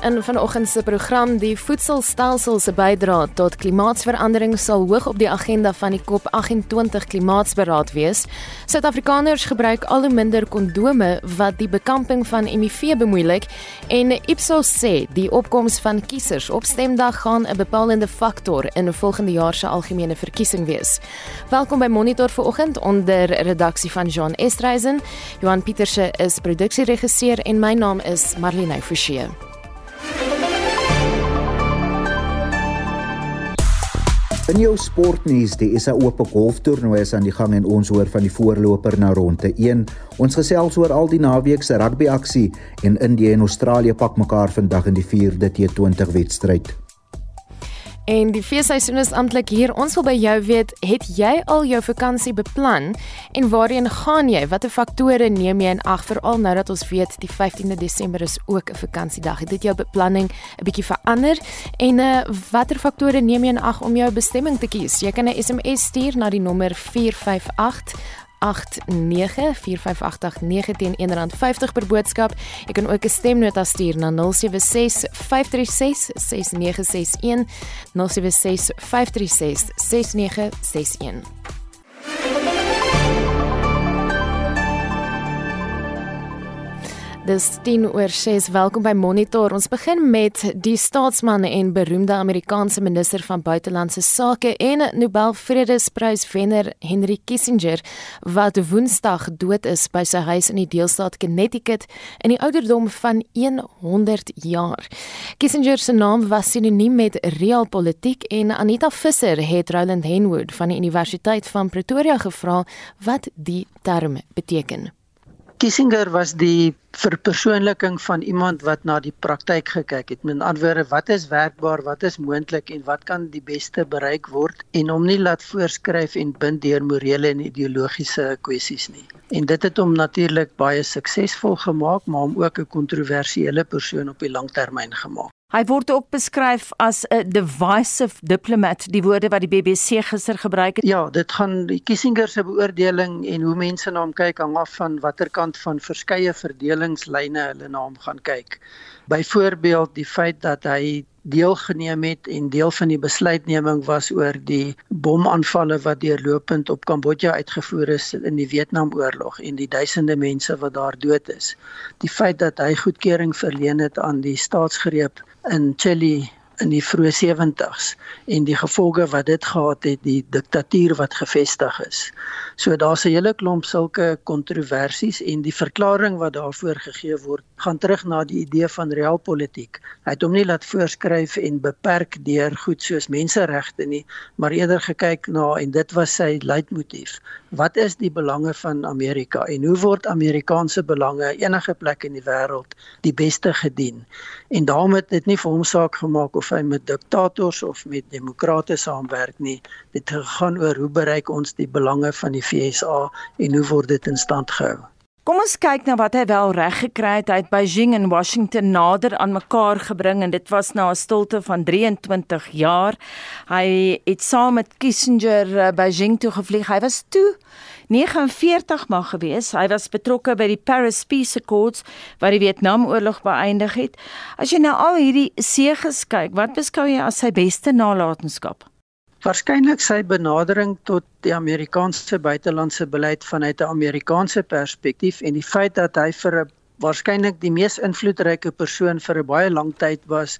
In vanoggend se program die voedselstelsel se bydrae tot klimaatsverandering sal hoog op die agenda van die COP28 klimaatsberaad wees. Suid-Afrikaners gebruik al hoe minder kondome wat die bekamping van HIV bemoeilik en Ipsos sê die opkoms van kiesers op stemdag gaan 'n bepalende faktor in volgende jaar se algemene verkiesing wees. Welkom by Monitor vanoggend onder redaksie van Jean Estreisen. Johan Pieterse is produksieregisseur en my naam is Marlene Forsie. In jou sportnuus, die SA Ope golftoernooi is aan die gang en ons hoor van die voorloper na ronde 1. Ons gesels oor al die naweek se rugby aksie en Indië en Australië pak mekaar vandag in die 4de T20 wedstryd. En die feesseisoen is amptelik hier. Ons wil by jou weet, het jy al jou vakansie beplan en waarheen gaan jy? Watter faktore neem jy in ag veral nou dat ons weet die 15de Desember is ook 'n vakansiedag? Het dit jou beplanning 'n bietjie verander? En uh, watter faktore neem jy in ag om jou bestemming te kies? Jy kan 'n SMS stuur na die nommer 458 0891104589 teen R1.50 per boodskap. Jy kan ook 'n stemnota stuur na 0765366961 0765366961. Dis 10 oor 6. Welkom by Monitor. Ons begin met die staatsman en beroemde Amerikaanse minister van buitelandse sake en Nobel Vredesprys wenner Henry Kissinger wat Woensdag dood is by sy huis in die deelstaat Connecticut in die ouderdom van 100 jaar. Kissinger se naam was sinoniem met realpolitiek en Anita Visser het Roland Henwood van die Universiteit van Pretoria gevra wat die term beteken. Kissinger was die verpersoonliking van iemand wat na die praktyk gekyk het. Met ander woorde, wat is werkbaar, wat is moontlik en wat kan die beste bereik word en hom nie laat voorskryf en bind deur morele en ideologiese kwessies nie. En dit het hom natuurlik baie suksesvol gemaak, maar hom ook 'n kontroversiële persoon op die langtermyn gemaak. Hy word ook beskryf as 'n divisive diplomat, die woorde wat die BBC gister gebruik het. Ja, dit gaan die Kissinger se beoordeling en hoe mense na hom kyk hang af van watter kant van verskeie verdelingslyne hulle na hom gaan kyk. Byvoorbeeld die feit dat hy deelgeneem het en deel van die besluitneming was oor die bomaanvalle wat deurlopend op Kambodja uitgevoer is in die Vietnamoorlog en die duisende mense wat daar dood is. Die feit dat hy goedkeuring verleen het aan die staatsgreep in Chili in die vroeë 70s en die gevolge wat dit gehad het die diktatuur wat gevestig is. So daar's 'n hele klomp sulke kontroversies en die verklaring wat daarvoor gegee word gaan terug na die idee van realpolitiek. Hy het hom nie laat voorskryf en beperk deur goed soos menseregte nie, maar eerder gekyk na en dit was sy leitmotief. Wat is die belange van Amerika en hoe word Amerikaanse belange enige plek in die wêreld die beste gedien? En daarom het dit nie vir hom saak gemaak of hy met diktators of met demokrate saamwerk nie. Dit gaan oor hoe bereik ons die belange van die FSA en hoe word dit in stand gehou? Kom ons kyk na wat hy wel reg gekry het. Hy het Beijing en Washington nader aan mekaar gebring en dit was na 'n stilte van 23 jaar. Hy het saam met Kissinger eh, Beijing toe gevlieg. Hy was toe 49 mag gewees. Hy was betrokke by die Paris Peace Accords wat die Vietnamoorlog beëindig het. As jy nou al hierdie seëges kyk, wat beskou jy as sy beste nalatenskap? Waarskynlik sy benadering tot die Amerikaanse buitelandse beleid vanuit 'n Amerikaanse perspektief en die feit dat hy vir 'n waarskynlik die mees invloedryke persoon vir 'n baie lang tyd was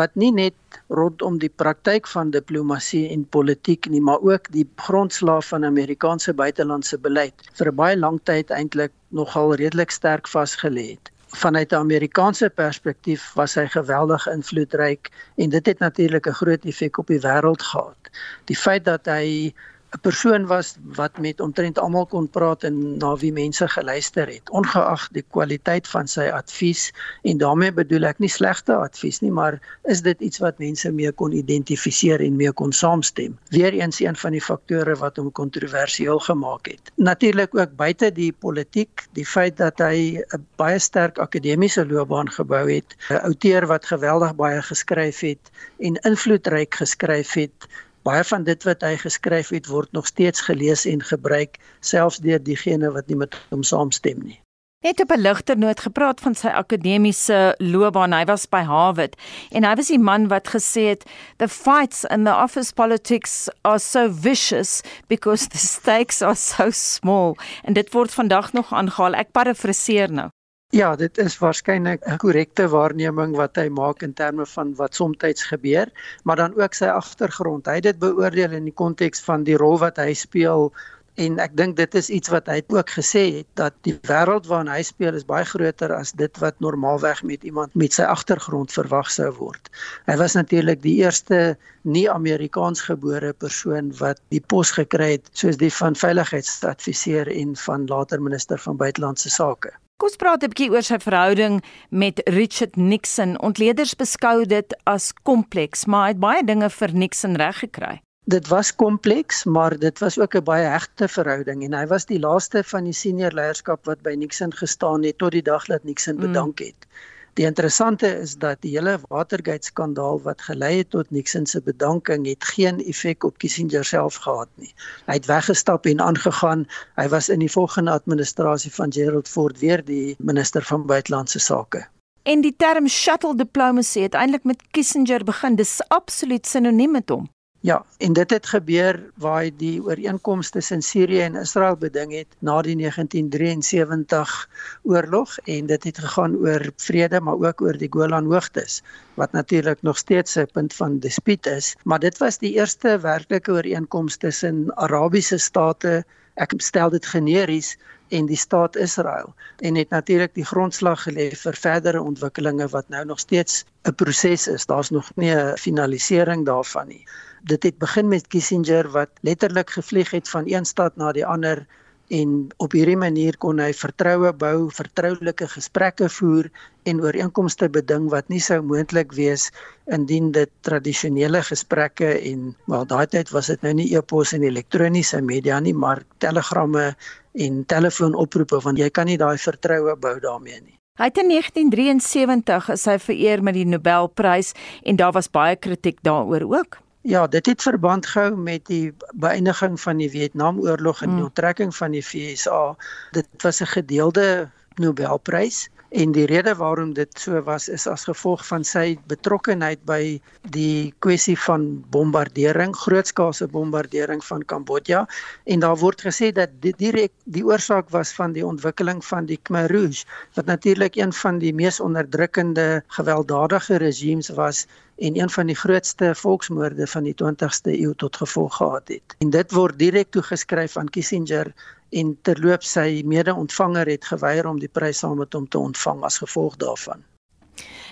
wat nie net rondom die praktyk van diplomatie en politiek nie, maar ook die grondslaaf van Amerikaanse buitelandse beleid vir 'n baie lang tyd eintlik nogal redelik sterk vasgelê het vanuit 'n Amerikaanse perspektief was hy geweldig invloedryk en dit het natuurlik 'n groot effek op die wêreld gehad. Die feit dat hy 'n persoon was wat met omtrent almal kon praat en na wie mense geluister het ongeag die kwaliteit van sy advies en daarmee bedoel ek nie slegte advies nie maar is dit iets wat mense mee kon identifiseer en mee kon saamstem? Weereens een van die faktore wat hom kontroversieel gemaak het. Natuurlik ook buite die politiek die feit dat hy 'n baie sterk akademiese loopbaan gebou het 'n outeur wat geweldig baie geskryf het en invloedryk geskryf het Baie van dit wat hy geskryf het word nog steeds gelees en gebruik selfs deur diegene wat nie met hom saamstem nie. Net op 'n ligter noot gepraat van sy akademiese loopbaan. Hy was by Harvard en hy was die man wat gesê het the fights in the office politics are so vicious because the stakes are so small. En dit word vandag nog aangehaal. Ek parafraseer nou. Ja, dit is waarskynlik 'n korrekte waarneming wat hy maak in terme van wat soms gebeur, maar dan ook sy agtergrond. Hy het dit beoordeel in die konteks van die rol wat hy speel en ek dink dit is iets wat hy ook gesê het dat die wêreld waarin hy speel is baie groter as dit wat normaalweg met iemand met sy agtergrond verwag sou word. Hy was natuurlik die eerste nie Amerikaans gebore persoon wat die pos gekry het soos die van veiligheidsadviseur en van later minister van buitelandse sake. Kom ons praat 'n bietjie oor sy verhouding met Richard Nixon. Ontleeders beskou dit as kompleks, maar hy het baie dinge vir Nixon reg gekry. Dit was kompleks, maar dit was ook 'n baie hegte verhouding en hy was die laaste van die senior leierskap wat by Nixon gestaan het tot die dag dat Nixon mm. bedank het. Die interessante is dat die hele Watergate skandaal wat gelei het tot Nixon se bedanking het geen effek op Kissinger self gehad nie. Hy het weggestap en aangegaan. Hy was in die volgende administrasie van Gerald Ford weer die minister van buitelandse sake. En die term shuttle diplomacy het eintlik met Kissinger begin. Dis absoluut sinoniem met hom. Ja, en dit het gebeur waar hy die ooreenkomste tussen Sirië en Israel beding het na die 1973 oorlog en dit het gegaan oor vrede maar ook oor die Golan Hoogtes wat natuurlik nog steeds 'n punt van dispuut is, maar dit was die eerste werklike ooreenkoms tussen Arabiese state, ek stel dit generies en die staat Israel en het natuurlik die grondslag gelê vir verdere ontwikkelinge wat nou nog steeds 'n proses is. Daar's nog nie 'n finalisering daarvan nie dit het begin met Kissinger wat letterlik gevlieg het van een stad na die ander en op hierdie manier kon hy vertroue bou, vertroulike gesprekke voer en ooreenkomste beding wat nie sou moontlik wees indien dit tradisionele gesprekke en wel daai tyd was dit nou nie e-pos en elektroniese media nie, maar telegramme en telefoonoproepe want jy kan nie daai vertroue bou daarmee nie. Hy het in 1973 is hy vereer met die Nobelprys en daar was baie kritiek daaroor ook. Ja, dit het verband gehou met die beëindiging van die Vietnamoorlog en die mm. onttrekking van die VSA. Dit was 'n gedeelde Nobelprys en die rede waarom dit so was is as gevolg van sy betrokkeheid by die kwessie van bombardering, grootskaalse bombardering van Kambodja en daar word gesê dat dit direk die oorsaak was van die ontwikkeling van die Khmer Rouge wat natuurlik een van die mees onderdrukkende gewelddadige regimes was en een van die grootste volksmoorde van die 20ste eeu tot gevolg gehad het. En dit word direk toegeskryf aan Kissinger en terloop sy mede-ontvanger het geweier om die prys saam met hom te ontvang as gevolg daarvan.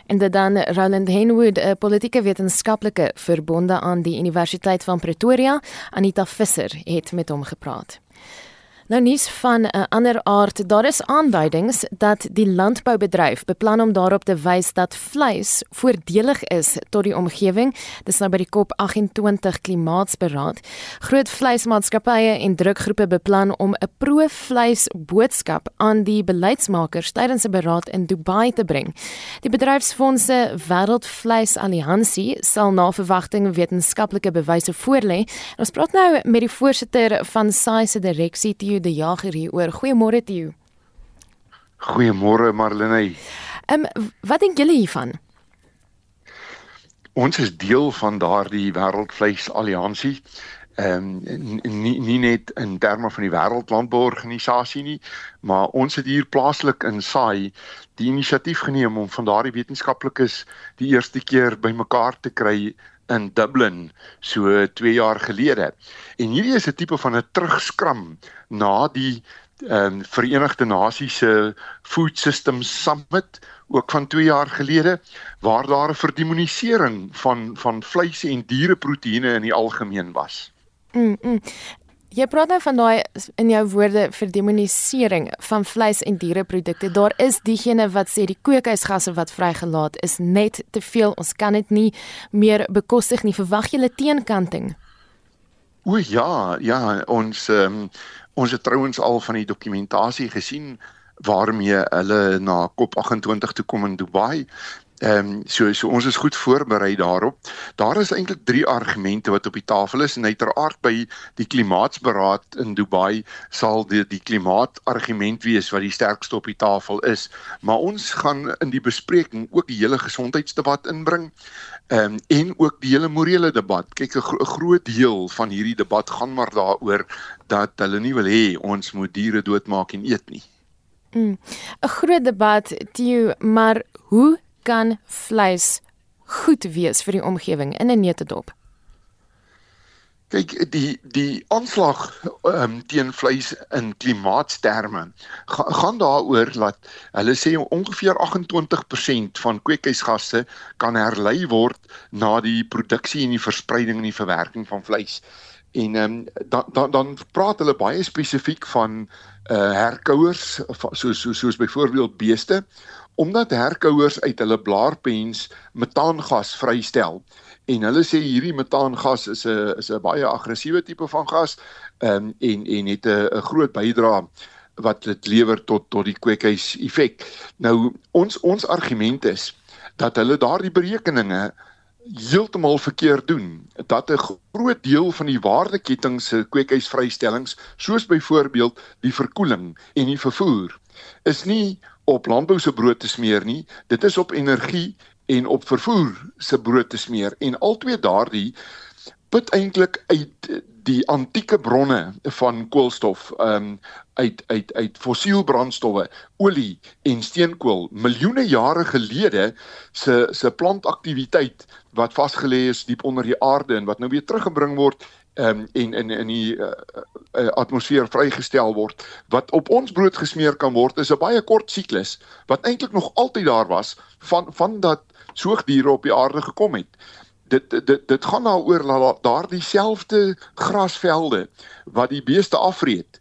En dit dan Roland Henwood, 'n politieke wetenskaplike verbonde aan die Universiteit van Pretoria, Anita Visser het met hom gepraat. Nou nuus van 'n ander aard. Daar is aanduidings dat die landboubedryf beplan om daarop te wys dat vleis voordelig is tot die omgewing. Dis nou by die COP28 klimaatsberaad. Groot vleismaatskappye en drukgroepe beplan om 'n pro-vleis boodskap aan die beleidsmakers tydens 'n beraad in Dubai te bring. Die bedryfsfondse Wêreldvleis Alliansie sal na verwagting wetenskaplike bewyse voorlê. Ons praat nou met die voorsitter van SAI se direksie De Jager hier oor. Goeiemôre Theo. Goeiemôre Marlene. Ehm um, wat dink julle hiervan? Ons is deel van daardie Wêreldvleis Alliansie. Ehm um, nie nie net in terme van die Wêreldlandbouorganisasie nie, maar ons het hier plaaslik in SAI die inisiatief geneem om van daardie wetenskaplikes die eerste keer bymekaar te kry in Dublin so 2 jaar gelede. En hierdie is 'n tipe van 'n terugskram na die ehm um, Verenigde Nasies se Food Systems Summit ook van 2 jaar gelede waar daar 'n verdemonisering van van vleis en diereproteïene in die algemeen was. Mm. -mm. Jy praat nou van daai in jou woorde vir demonisering van vleis en diereprodukte. Daar is diegene wat sê die kookhuisgasse wat vrygelaat is net te veel. Ons kan dit nie meer bekostig nie. Verwag jy 'n teenkanting? O ja, ja, ons um, ons het trouens al van die dokumentasie gesien waarmee hulle na COP28 toe kom in Dubai Ehm um, so so ons is goed voorberei daarop. Daar is eintlik drie argumente wat op die tafel is en uiteraard by die klimaatsberaad in Dubai sal die die klimaatargument wees wat die sterkste op die tafel is. Maar ons gaan in die bespreking ook die hele gesondheidsdebat inbring. Ehm um, en ook die hele morele debat. Kyk 'n gro groot deel van hierdie debat gaan maar daaroor dat hulle nie wil hê ons moet diere doodmaak en eet nie. 'n mm, Groot debat, Tio, maar hoe kan vleis goed wees vir die omgewing in 'n neutedop? Kyk, die die aanslag um, teen vleis in klimaatsterme ga, gaan daaroor dat hulle sê ongeveer 28% van kweekhuisgasse kan herlei word na die produksie en die verspreiding en die verwerking van vleis. En ehm um, dan dan dan praat hulle baie spesifiek van uh herkouers soos soos soos byvoorbeeld beeste omdat herkouers uit hulle blaarpens metaangas vrystel en hulle sê hierdie metaangas is 'n is 'n baie aggressiewe tipe van gas um, en en het 'n groot bydrae wat dit lewer tot tot die kweekhuis effek. Nou ons ons argument is dat hulle daardie berekeninge heeltemal verkeerd doen. Dat 'n groot deel van die waardeketting se kweekhuisvrystellings soos byvoorbeeld die verkoeling en die vervoer is nie op landbou se brood te smeer nie. Dit is op energie en op vervoer se brood te smeer en albei daardie put eintlik uit die antieke bronne van koolstof um uit uit uit fossielbrandstowwe, olie en steenkool miljoene jare gelede se se plantaktiwiteit wat vasgelê is diep onder die aarde en wat nou weer teruggebring word um, en in in die uh, uh, atmosfeer vrygestel word. Wat op ons brood gesmeer kan word is 'n baie kort siklus wat eintlik nog altyd daar was van van dat soogdiere op die aarde gekom het. Dit dit dit gaan daaroor dat daardie selfde grasvelde wat die beeste afreed.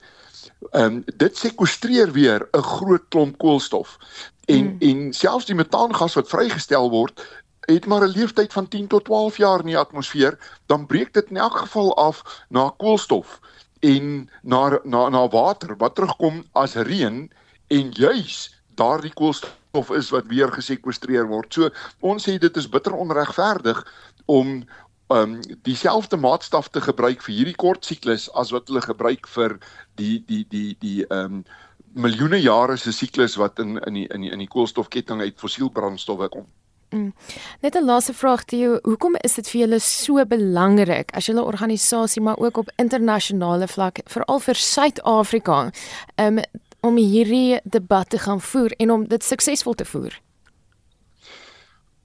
Ehm um, dit sekwestreer weer 'n groot klomp koolstof. En mm. en selfs die metaangas wat vrygestel word het maar 'n leeftyd van 10 tot 12 jaar in die atmosfeer, dan breek dit in elk geval af na koolstof en na na na water wat terugkom as reën en juis daardie koolstof is wat weer gesekwestreer word. So ons sê dit is bitter onregverdig om um dieselfde maatstaf te gebruik vir hierdie kort siklus as wat hulle gebruik vir die die die die um miljoene jare se siklus wat in in die in die in die koolstofketting uit fossielbrandstowwe kom. Mm. Net 'n laaste vraag te jou, hoekom is dit vir julle so belangrik as julle organisasie maar ook op internasionale vlak, veral vir Suid-Afrika, um, om hierdie debat te gaan voer en om dit suksesvol te voer?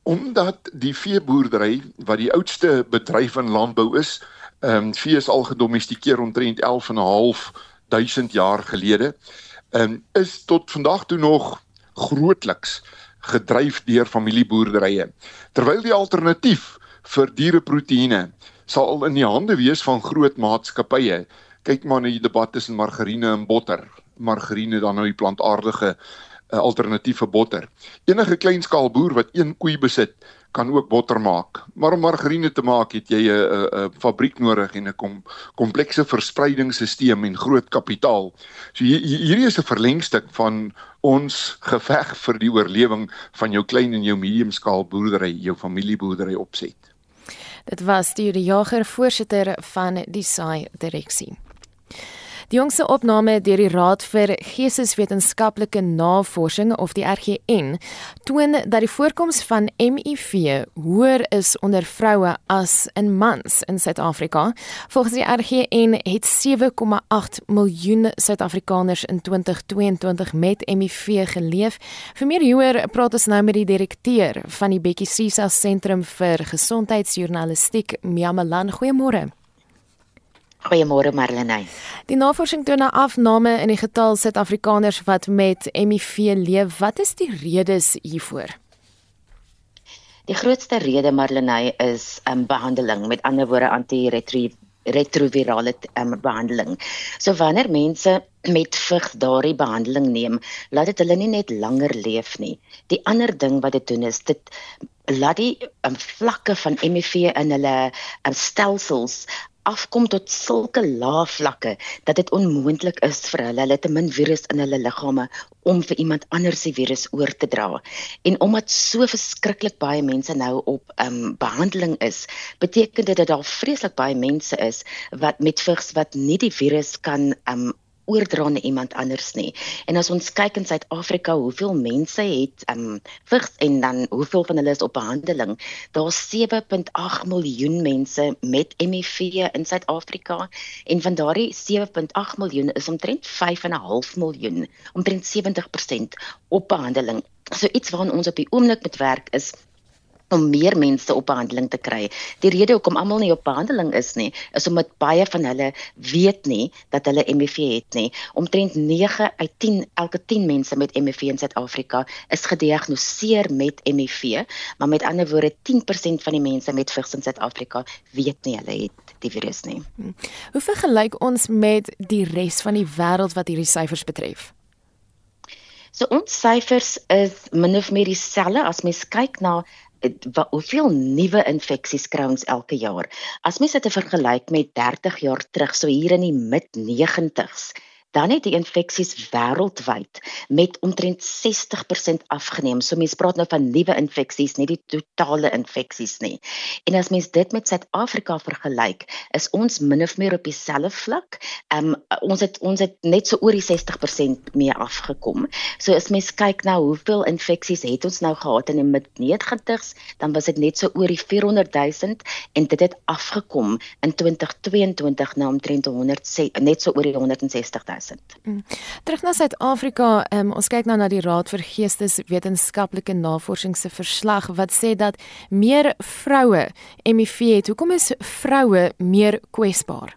Omdat die veeboerdery wat die oudste bedryf in landbou is, ehm um, vee is al gedomestikeer omtrent 11 en 'n half duisend jaar gelede, ehm um, is tot vandag toe nog grootliks gedryf deur familieboerderye. Terwyl die alternatief vir diereproteïene sal in die hande wees van groot maatskappye. Kyk maar na die debat tussen margarine en botter. Margarine dan nou die plantaardige uh, alternatiewe botter. Enige kleinskaal boer wat een koei besit, kan ook botter maak. Maar om margarine te maak, het jy 'n 'n fabriek nodig en 'n kom, komplekse verspreidingsstelsel en groot kapitaal. So hier, hierdie is 'n verlengstuk van ons geveg vir die oorlewing van jou klein en jou medium skaal boerdery, jou familieboerdery opset. Dit was die jager voorsitter van die SAI direksie. Die jongste opname deur die Raad vir Geesteswetenskaplike Navorsing of die RGN toon dat die voorkoms van HIV hoër is onder vroue as in mans in Suid-Afrika. Volgens die RGN het 7,8 miljoen Suid-Afrikaners in 2022 met HIV geleef. Vir meer hieroor praat ons nou met die direkteur van die Bekkie Cisa Sentrum vir Gesondheidsjournalistiek, Miamalan. Goeiemôre. Goeiemôre Marlenae. Die navorsing toon 'n afname in die getal Suid-Afrikaners wat met HIV leef. Wat is die redes hiervoor? Die grootste rede Marlenae is 'n um, behandeling, met ander woorde antiretrovirale um, behandeling. So wanneer mense met vig daardie behandeling neem, laat dit hulle nie net langer leef nie. Die ander ding wat dit doen is dit laat die um, vlakke van HIV in hulle um, stelsels afkom tot sulke lae vlakke dat dit onmoontlik is vir hulle hulle te min virus in hulle liggame om vir iemand anders die virus oor te dra. En omdat so verskriklik baie mense nou op ehm um, behandeling is, beteken dit dat daar vreeslik baie mense is wat met vigs wat nie die virus kan ehm um, oordra aan iemand anders nie. En as ons kyk in Suid-Afrika, hoeveel mense het um vigs en dan hoeveel van hulle is op behandeling? Daar's 7.8 miljoen mense met HIV in Suid-Afrika en van daardie 7.8 miljoen is omtrent 5.5 miljoen, omtrent 70% op behandeling. So iets waaraan ons op die oomblik moet werk is om meer mense op behandeling te kry. Die rede hoekom almal nie op behandeling is nie, is omdat baie van hulle weet nie dat hulle HIV het nie. Omtrent 9 uit 10 elke 10 mense met HIV in Suid-Afrika is gediagnoseer met HIV, maar met ander woorde 10% van die mense met vigs in Suid-Afrika weet nie hulle het die virus nie. Hmm. Hoe vergelyk ons met die res van die wêreld wat hierdie syfers betref? So ons syfers is min of meer dieselfde as mens kyk na wat hoeveel nuwe infeksies kry ons elke jaar. As mens dit vergelyk met 30 jaar terug, so hier in die mid 90s, dan het die infeksies wêreldwyd met omtrent 60% afgeneem. So mense praat nou van nuwe infeksies, nie die totale infeksies nie. En as mens dit met Suid-Afrika vergelyk, is ons min of meer op dieselfde vlak. Ehm um, ons het ons het net so oor die 60% mee afgekom. So as mens kyk na hoeveel infeksies het ons nou gehad in die mid-90s, dan was dit net so oor die 400 000 en dit het afgekom in 2022 na omtrent 100 net so oor die 160 000 plaasvind. Mm. Terug na Suid-Afrika, um, ons kyk nou na die Raad vir Geesteswetenskaplike Navorsing se verslag wat sê dat meer vroue HIV het. Hoekom is vroue meer kwesbaar?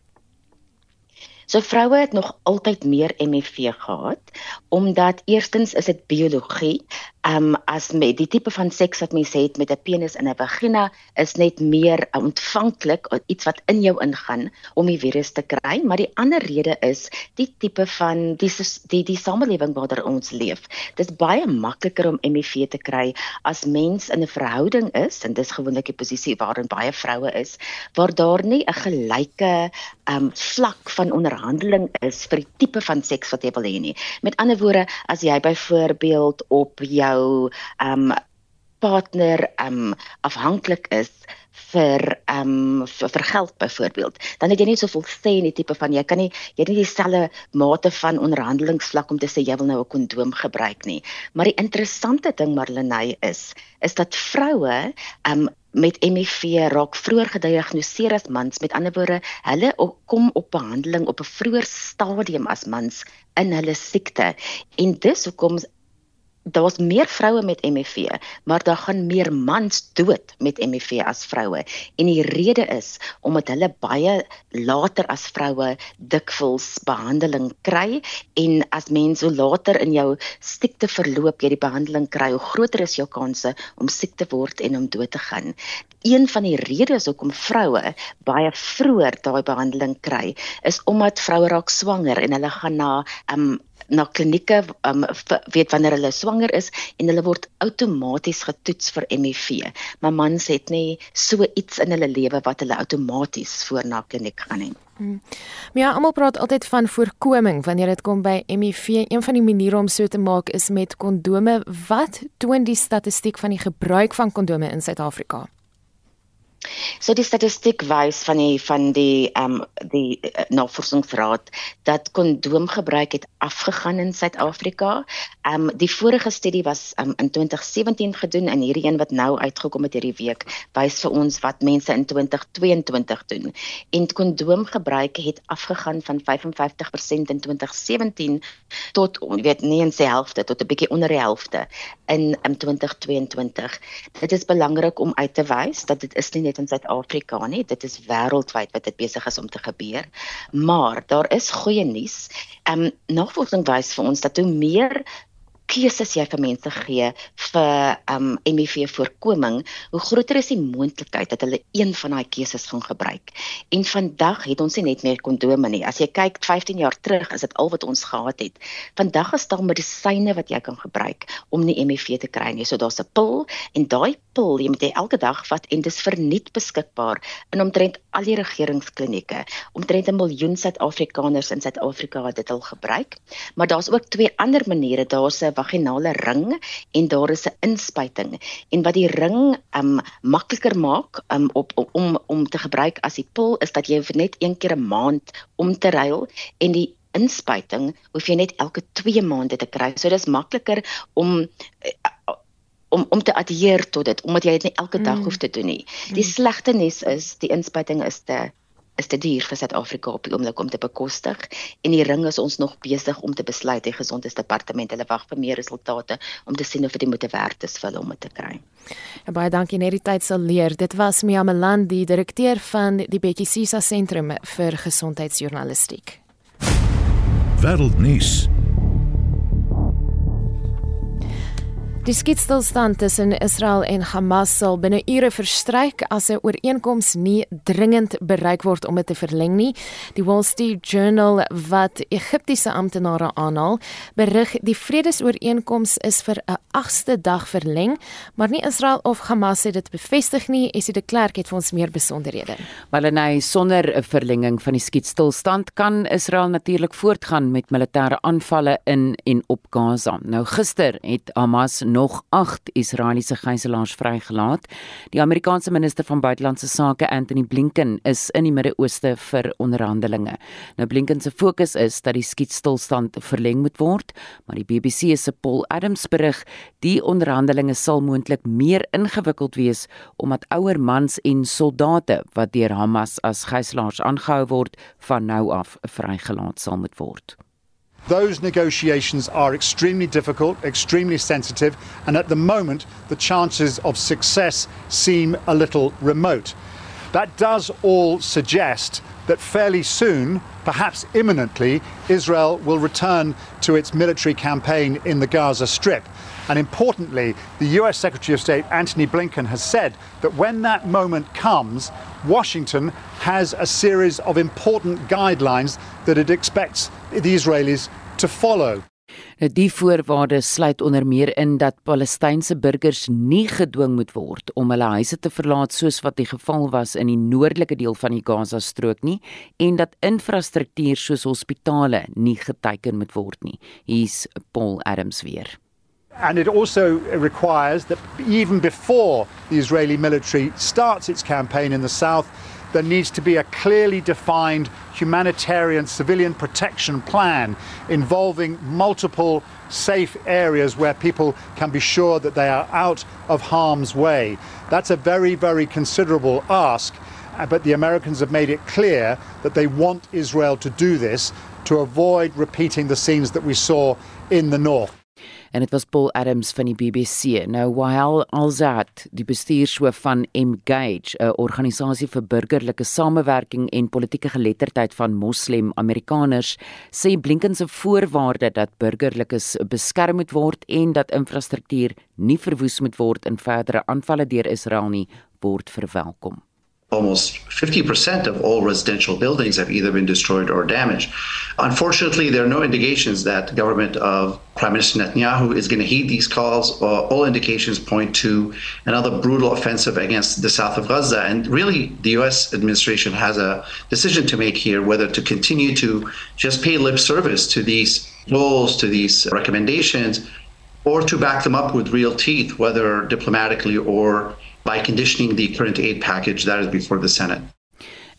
So vroue het nog altyd meer HIV gehad omdat eerstens is dit biologie um, as met die tipe van seks wat mens het met 'n penis en 'n vagina is net meer ontvanklik iets wat in jou ingaan om die virus te kry, maar die ander rede is die tipe van die die die samelewing waarin ons leef. Dit is baie makliker om HIV te kry as mens in 'n verhouding is en dis gewoonlik die posisie waarin baie vroue is waar daar nie 'n gelyke ehm um, vlak van onderhandeling is vir die tipe van seks wat jy wil hê nie. Met ander woorde, as jy byvoorbeeld op jou jou um partner um afhanklik is vir um vir, vir geld byvoorbeeld dan het jy nie soveel sê in die tipe van jy kan nie jy het nie dieselfde mate van onderhandelingsvlak om te sê jy wil nou 'n kondoom gebruik nie. Maar die interessante ding Marlenae is is dat vroue um met HIV raak vroeër gediagnoseer as mans. Met ander woorde hulle kom op behandeling op 'n vroeër stadium as mans in hulle siekte. En dis hoekom daar's meer vroue met HIV, maar daar gaan meer mans dood met HIV as vroue. En die rede is omdat hulle baie later as vroue dikwels behandeling kry en as mens hoe later in jou siekte verloop jy die behandeling kry, hoe groter is jou kanse om siek te word en om dood te gaan. Een van die redes hoekom vroue baie vroeër daai behandeling kry, is omdat vroue raak swanger en hulle gaan na um, na klinieke um, weet wanneer hulle swanger is en hulle word outomaties getoets vir HIV. Maar mans het nie so iets in hulle lewe wat hulle outomaties voor na kliniek gaan nie. Hmm. Ja, almal praat altyd van voorkoming wanneer dit kom by HIV. Een van die maniere om so te maak is met kondome. Wat toon die statistiek van die gebruik van kondome in Suid-Afrika? So die statistiek wys van die van die ehm um, die uh, navorsingsraad dat kondoomgebruik het afgegaan in Suid-Afrika. Ehm um, die vorige studie was um, in 2017 gedoen en hierdie een wat nou uitgekom het hierdie week wys vir ons wat mense in 2022 doen. En kondoomgebruik het afgegaan van 55% in 2017 tot weet nie eens die helfte tot 'n bietjie onder die helfte in um, 2022. Dit is belangrik om uit te wys dat dit is nie net in Suid-Afrika nie, dit is wêreldwyd wat dit besig is om te gebeur. Maar daar is goeie nuus. Ehm um, navorsing wys vir ons dat hoe meer keuses jy vir mense gee vir um HIV voorkoming, hoe groter is die moontlikheid dat hulle een van daai keuses gaan gebruik. En vandag het ons nie net meer kondome nie. As jy kyk 15 jaar terug, is dit al wat ons gehad het. Vandag is daar medisyne wat jy kan gebruik om nie HIV te kry nie. So daar's 'n pil en daai pil jy moet jy elke dag vat en dis verniet beskikbaar in omtrent al die regeringsklinieke. Omtrent 'n miljoen Suid-Afrikaners in Suid-Afrika het dit al gebruik. Maar daar's ook twee ander maniere. Daar's 'n vaginale ring en daar is 'n inspuiting. En wat die ring um makliker maak um op om om te gebruik as die pil is dat jy net een keer 'n maand om te ruil en die inspuiting hoef jy net elke 2 maande te kry. So dis makliker om uh, om om te adhereer tot dit omdat jy dit nie elke dag mm. hoef te doen nie. Die mm. slegte nuus is die inspuiting is te is te duur vir Suid-Afrika op die oomblik om te bekostig en die ring is ons nog besig om te besluit die gesondheidsdepartement hulle wag vir meer resultate om te sien of dit moet werd is vir hulle om dit te kry. Ja, baie dankie net die tyd sal leer. Dit was Mia Meland die direkteur van die Betjie Sisa sentrum vir gesondheidsjournalistiek. Wêreldnuus. Die skietstilstand tussen Israel en Hamas sal binne ure verstryk as 'n ooreenkoms nie dringend bereik word om dit te verleng nie. Die Wall Street Journal wat Egiptiese amptenare aanhaal, berig die vredesooreenkoms is vir 'n 8ste dag verleng, maar nie Israel of Hamas het dit bevestig nie. Esie de Klerk het vir ons meer besonderhede. Nee, sonder 'n verlenging van die skietstilstand kan Israel natuurlik voortgaan met militêre aanvalle in en op Gaza. Nou gister het Hamas nog 8 Israeliese gijslaers vrygelaat. Die Amerikaanse minister van buitelandse sake, Anthony Blinken, is in die Midde-Ooste vir onderhandelinge. Nou Blinken se fokus is dat die skietstilstand verleng moet word, maar die BBC se Paul Adams berig, die onderhandelinge sal moontlik meer ingewikkeld wees omdat ouer mans en soldate wat deur Hamas as gijslaers aangehou word, van nou af vrygelaat sal moet word. Those negotiations are extremely difficult, extremely sensitive, and at the moment, the chances of success seem a little remote. That does all suggest that fairly soon, perhaps imminently, Israel will return to its military campaign in the Gaza Strip. And importantly, the US Secretary of State Antony Blinken has said that when that moment comes, Washington has a series of important guidelines that it expects the Israelis to follow. Nou die voorwaardes sluit onder meer in dat Palestynse burgers nie gedwing moet word om hulle huise te verlaat soos wat die geval was in die noordelike deel van die Gaza-strook nie en dat infrastruktuur soos hospitale nie geteken moet word nie. Hier's Paul Adams weer. And it also requires that even before the Israeli military starts its campaign in the south there needs to be a clearly defined humanitarian civilian protection plan involving multiple safe areas where people can be sure that they are out of harm's way. That's a very, very considerable ask, uh, but the Americans have made it clear that they want Israel to do this to avoid repeating the scenes that we saw in the north. En dit was Paul Adams van die BBC. Nou Wael Alzat, die bestuurshoof van Engage, 'n organisasie vir burgerlike samewerking en politieke geletterdheid van Moslem-Amerikaners, sê Blinken se voorwaarde dat burgerlikes beskerm moet word en dat infrastruktuur nie verwoes moet word in verdere aanvalle deur Israel nie, word verwelkom. Almost 50% of all residential buildings have either been destroyed or damaged. Unfortunately, there are no indications that the government of Prime Minister Netanyahu is going to heed these calls. Uh, all indications point to another brutal offensive against the south of Gaza. And really, the U.S. administration has a decision to make here whether to continue to just pay lip service to these goals, to these recommendations, or to back them up with real teeth, whether diplomatically or by conditioning the current aid package that is before the Senate.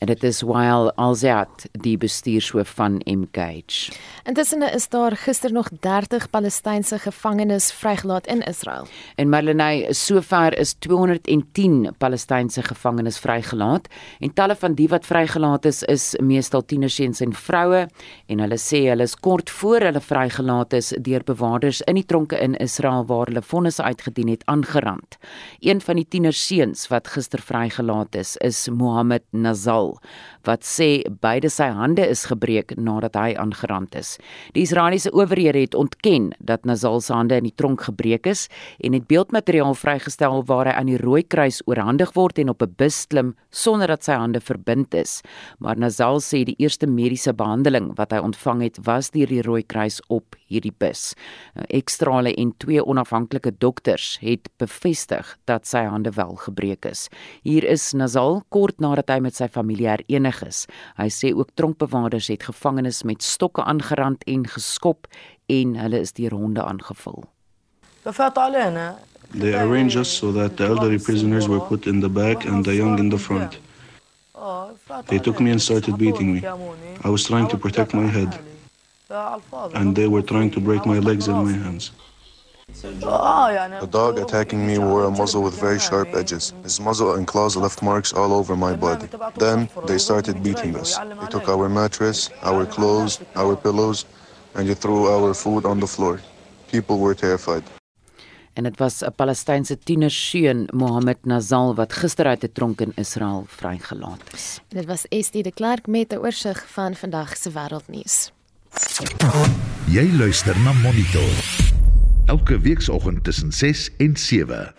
En dit is Wael Alzat die bestuurshoof van Engage. Intussen is daar gister nog 30 Palestynse gevangenes vrygelaat in Israel. En Marlenae, sover is 210 Palestynse gevangenes vrygelaat en talle van die wat vrygelaat is is meestal tienerseuns en vroue en hulle sê hulle is kort voor hulle vrygelaat is deur bewakers in die tronke in Israel waar hulle vonnisse uitgedien het aangerand. Een van die tienerseuns wat gister vrygelaat is, is Mohammed Nazal Nazal wat sê beide sy hande is gebreek nadat hy aangerand is. Die Israeliese owerhede het ontken dat Nazal se hande in die tronk gebreek is en het beeldmateriaal vrygestel waar hy aan die Rooikruis oorhandig word en op 'n bus klim sonder dat sy hande verbind is. Maar Nazal sê die eerste mediese behandeling wat hy ontvang het was deur die Rooikruis op hierdie bus. Nou, ekstrale en twee onafhanklike dokters het bevestig dat sy hande wel gebreek is. Hier is Nazal kort nadat hy met sy familie herenig is. Hy sê ook tronkbewaarders het gevangenes met stokke aangerand en geskop en hulle is deur honde aangevul. They arranged us so that the elderly prisoners were put in the back and the young in the front. They took me and started beating me. I was trying to protect my head, and they were trying to break my legs and my hands. The dog attacking me wore a muzzle with very sharp edges. His muzzle and claws left marks all over my body. Then they started beating us. They took our mattress, our clothes, our pillows, and they threw our food on the floor. People were terrified. En dit was 'n Palestynse tienerseun, Mohammed Nazal, wat gister uit 'n tronk in Israel vrygelaat is. Dit was Estie de Klerk met 'n oorsig van vandag se wêreldnuus. Jy luister na Monitor. Elke weekoggend tussen 6 en 7.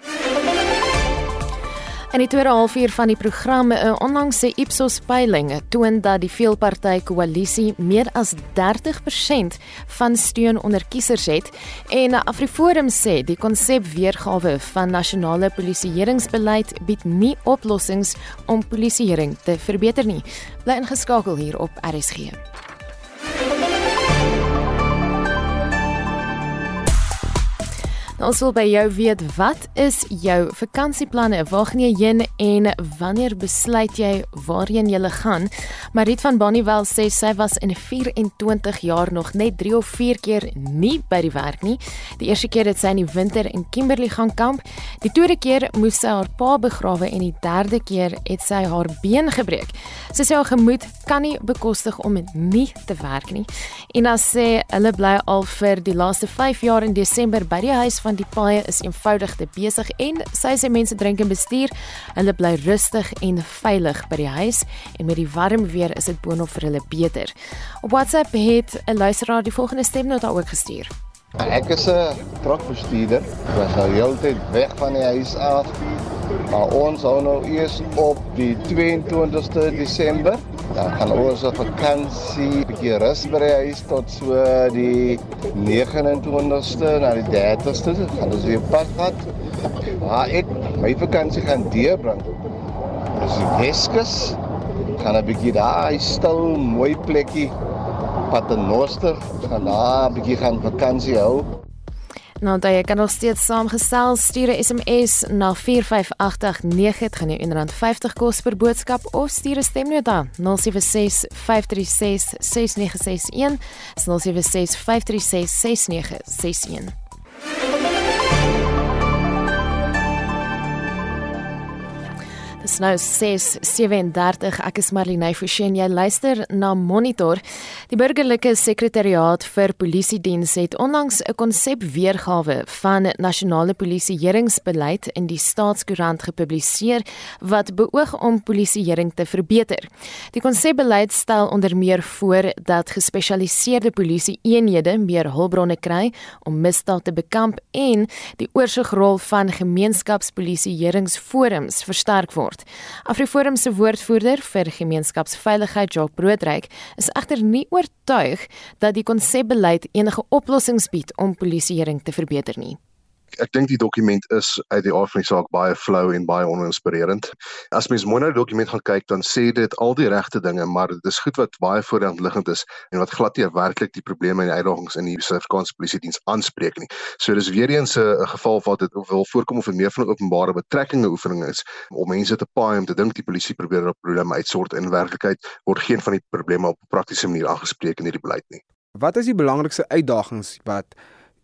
In die tweede halfuur van die program, 'n onlangse Ipsos peiling toon dat die veelparty koalisie meer as 30% van steun onder kiesers het en Afriforum sê die konsep weergawe van nasionale polisieeringsbeleid bied nie oplossings om polisieering te verbeter nie. Bly ingeskakel hier op RSG. Ons wil by jou weet wat is jou vakansieplanne? Waar gaan jy heen en wanneer besluit jy waarheen jy gaan? Marit van Bonnievale sê sy was in 24 jaar nog net 3 of 4 keer nie by die werk nie. Die eerste keer het sy in die winter in Kimberley gaan kamp. Die tweede keer moes sy haar pa begrawe en die derde keer het sy haar been gebreek. Sy sê haar gemoed kan nie bekostig om nie te werk nie. En dan sê hulle bly al vir die laaste 5 jaar in Desember by die huis van want die paaie is eenvoudig te besig en sy sê mense drink en bestuur. Hulle bly rustig en veilig by die huis en met die warm weer is dit boonop vir hulle beter. Op WhatsApp het 'n luisteraar die volgende stemnota ook gestuur. Ek is 'n trokbestuurder. Ek was al heeltyd weg van die huis af. Maar ons hou nou eers op die 22ste Desember Dan gaan ons op vakansie, 'n bietjie rus by die huis tot so die 29ste na die 30ste. Gaan ons weer pad vat. Maar ek my vakansie gaan deurbring. Dis Weskus. Gaan 'n bietjie daar, 'n stil, mooi plekkie. Paternoster. Gaan daar 'n bietjie gaan vakansie hou. Nou dan jy kan nog steeds saamgestel stuur 'n SMS na 45889 dit gaan jou R1.50 kos per boodskap of stuur 'n stemnota 0765366961 0765366961 Dis nou 6:37. Ek is Marlene Forsie. Jy luister na Monitor. Die burgerlike sekretariaat vir polisiediens het onlangs 'n konsep weergawe van nasionale polisieeringsbeleid in die staatskoerant gepubliseer wat beoog om polisieering te verbeter. Die konsepbeleid stel onder meer voor dat gespesialiseerde polisieeenhede meer hulpbronne kry om misdaad te bekamp en die oorsigrol van gemeenskapspolisieeringsforums versterk word word. Afriforum se woordvoerder vir gemeenskapsveiligheid, Jacques Broodryk, is egter nie oortuig dat die konsepbeleid enige oplossings bied om polisieering te verbeter nie ek dink die dokument is uit die aard van die saak baie flou en baie oninspirerend. As mens mooi na die dokument gaan kyk, dan sê dit al die regte dinge, maar dit is goed wat baie voorhandliggend is en wat glad nie werklik die probleme en die uitdagings in die Suid-Afrikaanse polisie diens aanspreek nie. So dis weer eens 'n geval wat dit wil voorkom of 'n meer van 'n openbare betrekkinge oefening is om mense te paai om te dink die polisie probeer op probleme uitsort en in werklikheid word geen van die probleme op 'n praktiese manier aangespreek in hierdie beleid nie. Wat is die belangrikste uitdagings wat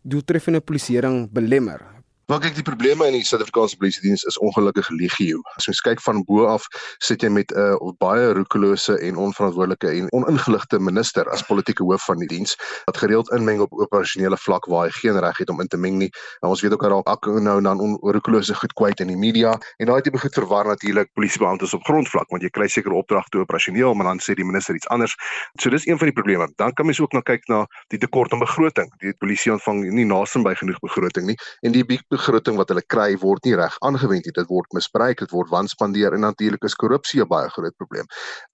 doeltreffende polisieering belemmer. Wel kyk die probleme in die Suid-Afrikaanse polisie diens is ongelukkig legio. As mens kyk van bo af, sit jy met 'n uh, baie roekelose en onverantwoordelike en oningeligte minister as politieke hoof van die diens wat gereeld inmeng op operasionele vlak waar hy geen reg het om in te meng nie. Nou ons weet ook dat raak nou dan onroekelose goed kwyt in die media en daai tipe goed verwar natuurlik polisiebeamptes op grondvlak want jy kry seker opdragte operasioneel maar dan sê die minister iets anders. So dis een van die probleme. Dan kan mens ook na kyk na die tekort aan begroting. Die polisie ontvang nie naaste by genoeg begroting nie en die begroting wat hulle kry word nie reg aangewend nie. Dit word misbruik, dit word wanspandeer en natuurlik is korrupsie 'n baie groot probleem.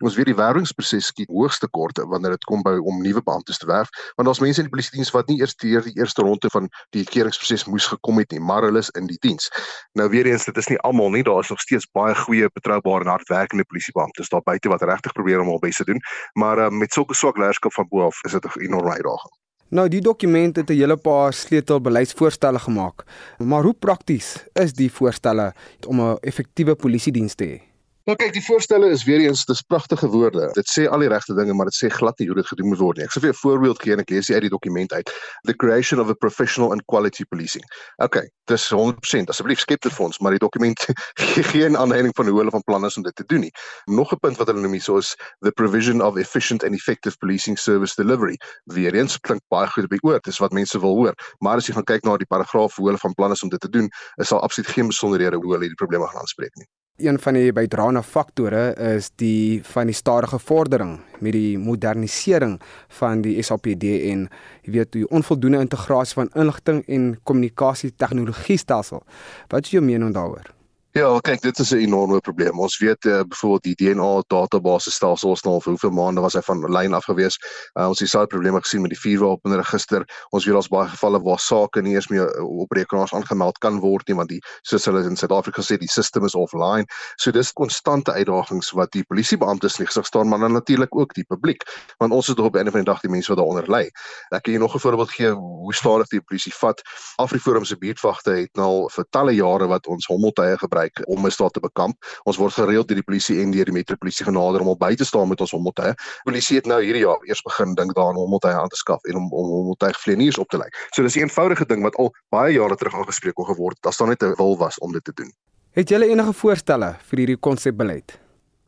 Ons weet die werwingsproses skiet hoogste korte wanneer dit kom by om nuwe beamptes te werf, want daar's mense in die polisie diens wat nie eers deur die eerste ronde van die keringproses moes gekom het nie, maar hulle is in die diens. Nou weer eens, dit is nie almal nie, daar is nog steeds baie goeie, betroubare en hardwerkende polisiebeamptes daar buite wat regtig probeer om hul bes te doen, maar uh, met sulke swak leierskap van bo af is dit 'n enorme uitdaging. Nou die dokument het 'n hele paar sleutelbeleidsvoorstelle gemaak. Maar hoe prakties is die voorstelle om 'n effektiewe polisiediens te hê? Nou kyk, die voorstelle is weer eens dis pragtige woorde. Dit sê al die regte dinge, maar dit sê glad nie hoe dit gedoen moet word nie. Ek sê vir 'n voorbeeld gee en ek lees uit die dokument uit. The creation of a professional and quality policing. Okay, dis 100%. Asseblief skep dit vir ons, maar die dokument gee geen aanduiding van hoe hulle van plan is om dit te doen nie. Nog 'n punt wat hulle noem hier is the provision of efficient and effective policing service delivery. Weer eens klink baie goed by oor, dis wat mense wil hoor. Maar as jy gaan kyk na die paragraaf hoe hulle van plan is om dit te doen, is daar absoluut geen besonderhede hoe hulle die probleme gaan aanspreek nie. Een van die bydraende faktore is die van die stadige vordering met die modernisering van die SAPD en jy weet die onvoldoende integrasie van inligting en kommunikasie tegnologie stelsel. Wat is jou mening daaroor? Ja, kyk, dit is 'n enorme probleem. Ons weet uh, byvoorbeeld die DNA database stelsel ons nou vir hoeveel maande was hy van lyn af gewees. Uh, ons het dieselfde probleme gesien met die vuurwapenregister. Ons weet daar's baie gevalle waar sake nie eers meer uh, op rekenaars aangemeld kan word nie want die soos hulle in Suid-Afrika sê die system is offline. So dis konstante uitdagings wat die polisiebeamptes nie gesig staan maar dan natuurlik ook die publiek want ons is op 'n van die dag die mense wat daaronder lê. Ek kan jou nog 'n voorbeeld gee hoe stadig die polisie vat. Afriforum se buurtwagte het nou vir talle jare wat ons hommeltuie gebruik gebruik om misdaad te bekamp. Ons word gereeld deur die polisie en deur die metropolisie genader om op by te staan met ons hommeltuie. Die polisie het nou hierdie jaar eers begin dink daaraan om hommeltuie aan te skaf en om om hommeltuie vleeniers op te lei. So dis 'n eenvoudige ding wat al baie jare terug aangespreek kon geword het daar net 'n wil was om dit te doen. Het julle enige voorstelle vir hierdie konsepbeleid?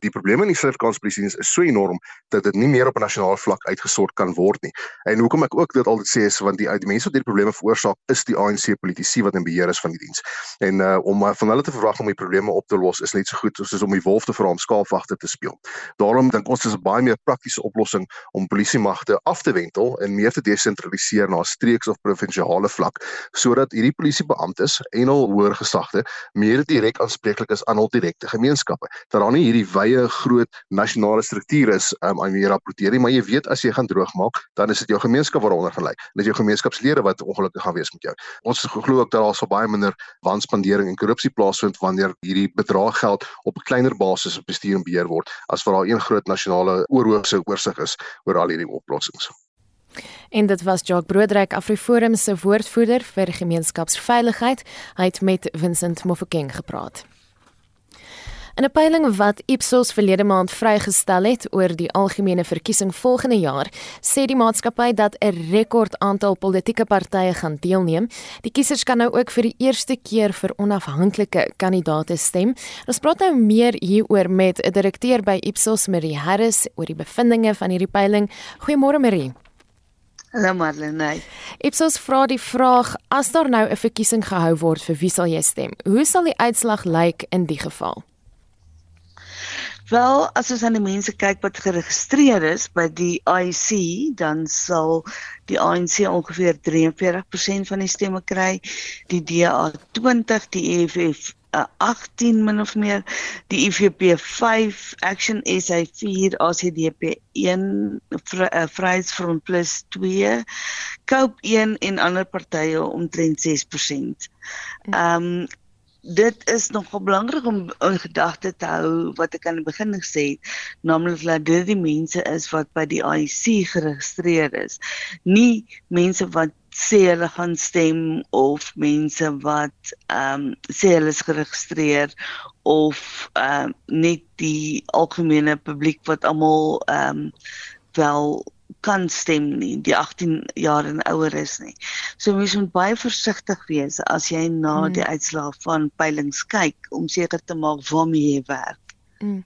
Die probleme in die Suid-Afrikaanse polisie is so enorm dat dit nie meer op 'n nasionale vlak uitgesort kan word nie. En hoekom ek ook dit altyd sê is want die die mense wat hierdie probleme veroorsaak is die ANC politici wat in beheer is van die diens. En uh om uh, van hulle te verwag om die probleme op te los is net so goed soos om die wolf te vra om skaapwagter te speel. Daarom dink ons dis 'n baie meer praktiese oplossing om polisiemagte af te wentel en meer te desentraliseer na streeks of provinsiale vlak sodat hierdie polisiebeamptes en al hoër gesagte meer direk aanspreeklik is aan hul direkte gemeenskappe. Dat daar nie hierdie wye groot nasionale struktuur is um, aan wie jy rapporteer nie, maar jy weet as jy gaan droogmaak, dan is dit jou gemeenskap waaronder gaan lê. Dit is jou gemeenskapslede wat ongelukkig gaan wees met jou. Ons glo ook dat daar sal baie minder wanspandering en korrupsie plaasvind wanneer hierdie bedrag geld op 'n kleiner basis bestuur en beheer word as wat daar een groot nasionale oorhoofse oorsig is oor al hierdie oplossings. En dit was Jacques Broodryk Afriforum se woordvoerder vir gemeenskapsveiligheid. Hy het met Vincent Mofokeng gepraat. In 'n peiling wat Ipsos verlede maand vrygestel het oor die algemene verkiesing volgende jaar, sê die maatskappy dat 'n rekord aantal politieke partye gaan deelneem. Die kiesers kan nou ook vir die eerste keer vir onafhanklike kandidaate stem. Ons praat nou meer hieroor met 'n direkteur by Ipsos, Marie Harris, oor die bevindinge van hierdie peiling. Goeiemôre Marie. Hallo Marlene. Ipsos vra die vraag: As daar nou 'n verkiesing gehou word, vir wie sal jy stem? Hoe sal die uitslag lyk in die geval? Wel, as ons aan die mense kyk wat geregistreer is by die IC, dan sal die ANC ongeveer 43% van die stemme kry, die DA 20, die EFF 18 min of meer die IFP 5 Action SA 4 ACDP 1 Vryheidsfront plus 2 Cope 1 en ander partye omtrent 6%. Ehm um, dit is nogal belangrik om in gedagte te hou wat ek aan die begin gesê het, naamlik dat dit die mense is wat by die IEC geregistreer is. Nie mense wat sê hulle gaan stem of mense wat ehm um, sê hulle is geregistreer of ehm um, net die algemene publiek wat almal ehm um, wel kan stem nie, die 18 jaar en ouer is nie. So mens moet baie versigtig wees as jy na hmm. die uitslae van peilings kyk om seker te maak waarmee jy werk. Mm.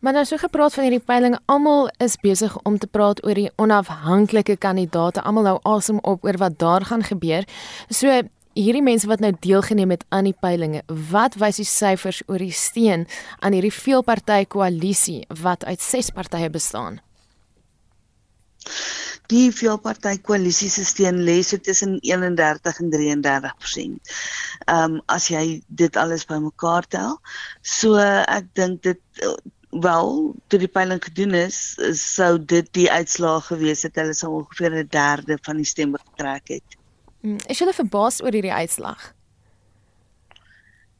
Maar nou so gepraat van hierdie peiling, almal is besig om te praat oor die onafhanklike kandidaate. Almal nou asem op oor wat daar gaan gebeur. So hierdie mense wat nou deelgeneem het aan die peilinge, wat wys die syfers oor die steun aan hierdie veelpartytjie koalisie wat uit 6 partye bestaan? Die veelpartytjie koalisie se steun lê so tussen 31 en 33%. Ehm um, as jy dit alles bymekaar tel, so ek dink dit wel toe die peiling gedoen is, sou dit die uitslae gewees het hulle sou ongeveer 'n derde van die stemme getrek het. Mm, is jy verbaas oor hierdie uitslag?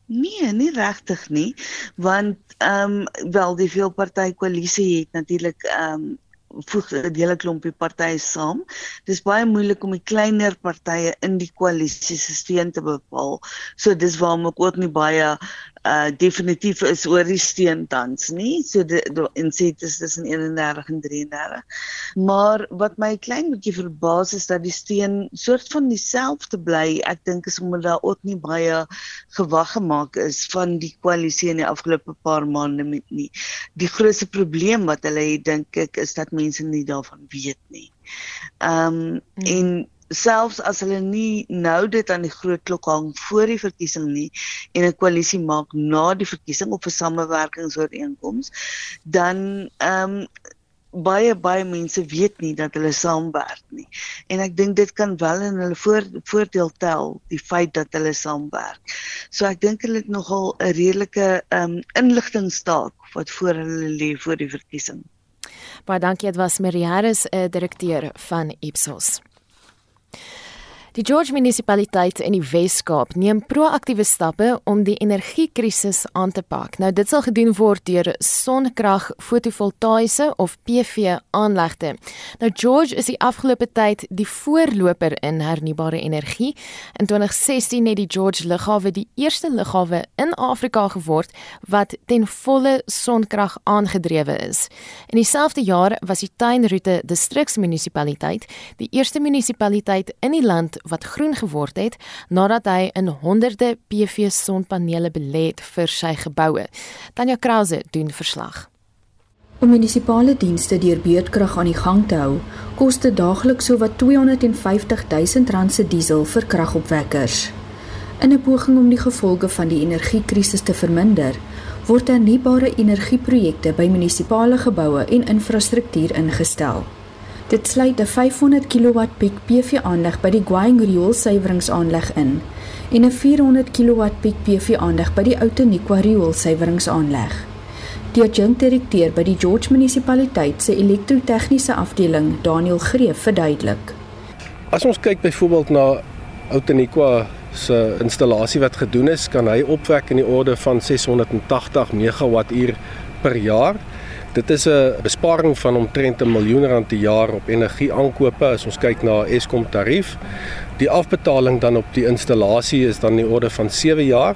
Nee, nie regtig nie, want ehm um, wel die veelpartytjie koalisie het natuurlik ehm um, voeg 'n hele klompie partye saam. Dis baie moeilik om die kleiner partye in die koalisie se steun te bepaal. So dis waarom ek ook nie baie uh definitief is oor die steun tans nie. So die, die insit is tussen 31 en 33. Maar wat my klein bietjie verbaas is dat die steun soort van dieselfde bly. Ek dink is omdat daar ook nie baie gewag gemaak is van die koalisie in die afgelope paar maande met nie. Die grootste probleem wat hulle het dink ek is dat mense nie daarvan weet nie. Ehm um, hmm. en selfs as hulle nie nou dit aan die groot klok hang voor die verkiesing nie en 'n koalisie maak na die verkiesing op 'n samewerkingsooreenkoms dan ehm um, baie baie mense weet nie dat hulle saamwerk nie en ek dink dit kan wel in hulle voor, voordeel tel die feit dat hulle saamwerk. So ek dink hulle het nogal 'n redelike ehm um, inligtingstaak wat voor hulle lê voor die verkiesing. Baie dankie, dit was Marie Harris, 'n direkteur van Ipsos. Die George munisipaliteit in die Wes-Kaap neem proaktiewe stappe om die energiekrisis aan te pak. Nou dit sal gedoen word deur sonkrag fotovoltaïese of PV aanlegte. Nou George is die afgelope tyd die voorloper in hernubare energie. In 2016 het die George lughawe die eerste lughawe in Afrika geword wat ten volle sonkrag aangedrewe is. In dieselfde jaar was die Tuinroete distriksmunisipaliteit die eerste munisipaliteit in die land wat groen geword het nadat hy in honderde PV sonpanele belê het vir sy geboue. Tanya Krause doen verslag. Om munisipale dienste deur beurtkrag aan die gang te hou, kos dit daagliks sowat 250 000 rand se diesel vir kragopwekkers. In 'n poging om die gevolge van die energiekrisis te verminder, word hernubare energieprojekte by munisipale geboue en infrastruktuur ingestel. Dit sluit 'n 500 kW piek PV aanleg by die Guang rioolsuiweringsaanleg in en 'n 400 kW piek PV aanleg by die Outeniqua rioolsuiweringsaanleg. Die adjunkdirekteur by die George munisipaliteit se elektrotegniese afdeling, Daniel Greef, verduidelik. As ons kyk byvoorbeeld na Outeniqua se installasie wat gedoen is, kan hy opwek in die orde van 680 megawattuur per jaar. Dit is 'n besparing van omtrent 'n miljoen rand per jaar op energieaankope as ons kyk na Eskom tarief. Die afbetaling dan op die installasie is dan in die orde van 7 jaar.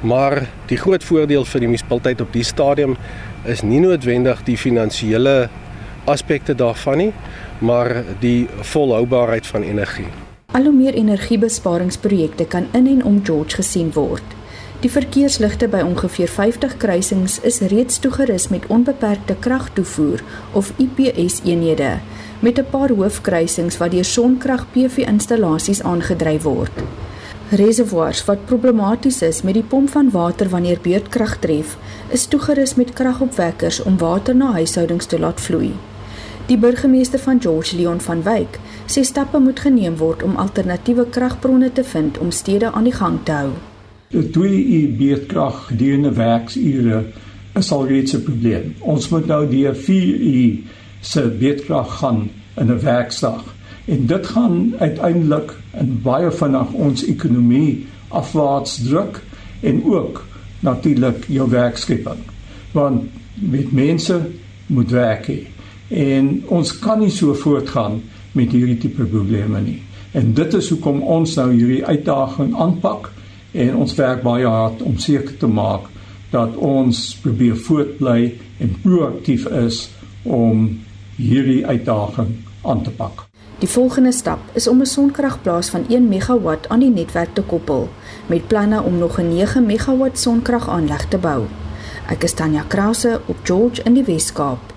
Maar die groot voordeel vir die munisipaliteit op die stadium is nie noodwendig die finansiële aspekte daarvan nie, maar die volhoubaarheid van energie. Al hoe meer energiebesparingsprojekte kan in en om George gesien word. Die verkeersligte by ongeveer 50 kruisings is reeds toegerus met onbeperkte kragtoevoer of IPS-eenhede met 'n paar hoofkruisings wat deur sonkrag PV-installasies aangedryf word. Reservoirs wat problematies is met die pomp van water wanneer beurtkrag tref, is toegerus met kragopwekkers om water na huishoudings te laat vloei. Die burgemeester van George Leon van Wyk sê stappe moet geneem word om alternatiewe kragbronne te vind om stede aan die gang te hou. 'n 2 uur beurtkrag gedurende werksure is al reeds 'n probleem. Ons moet nou die 4 uur se beurtkrag gaan in 'n werksdag. En dit gaan uiteindelik in baie vinnig ons ekonomie afwaarts druk en ook natuurlik jou werkskepping. Want met mense moet werk hê. En ons kan nie so voortgaan met hierdie tipe probleme nie. En dit is hoekom ons nou hierdie uitdaging aanpak en ons werk baie hard om seker te maak dat ons probeer voortbly en proaktief is om hierdie uitdaging aan te pak. Die volgende stap is om 'n sonkragplaas van 1 megawatt aan die netwerk te koppel met planne om nog 'n 9 megawatt sonkragaanleg te bou. Ek is Tanya Krause op George in die Wes-Kaap.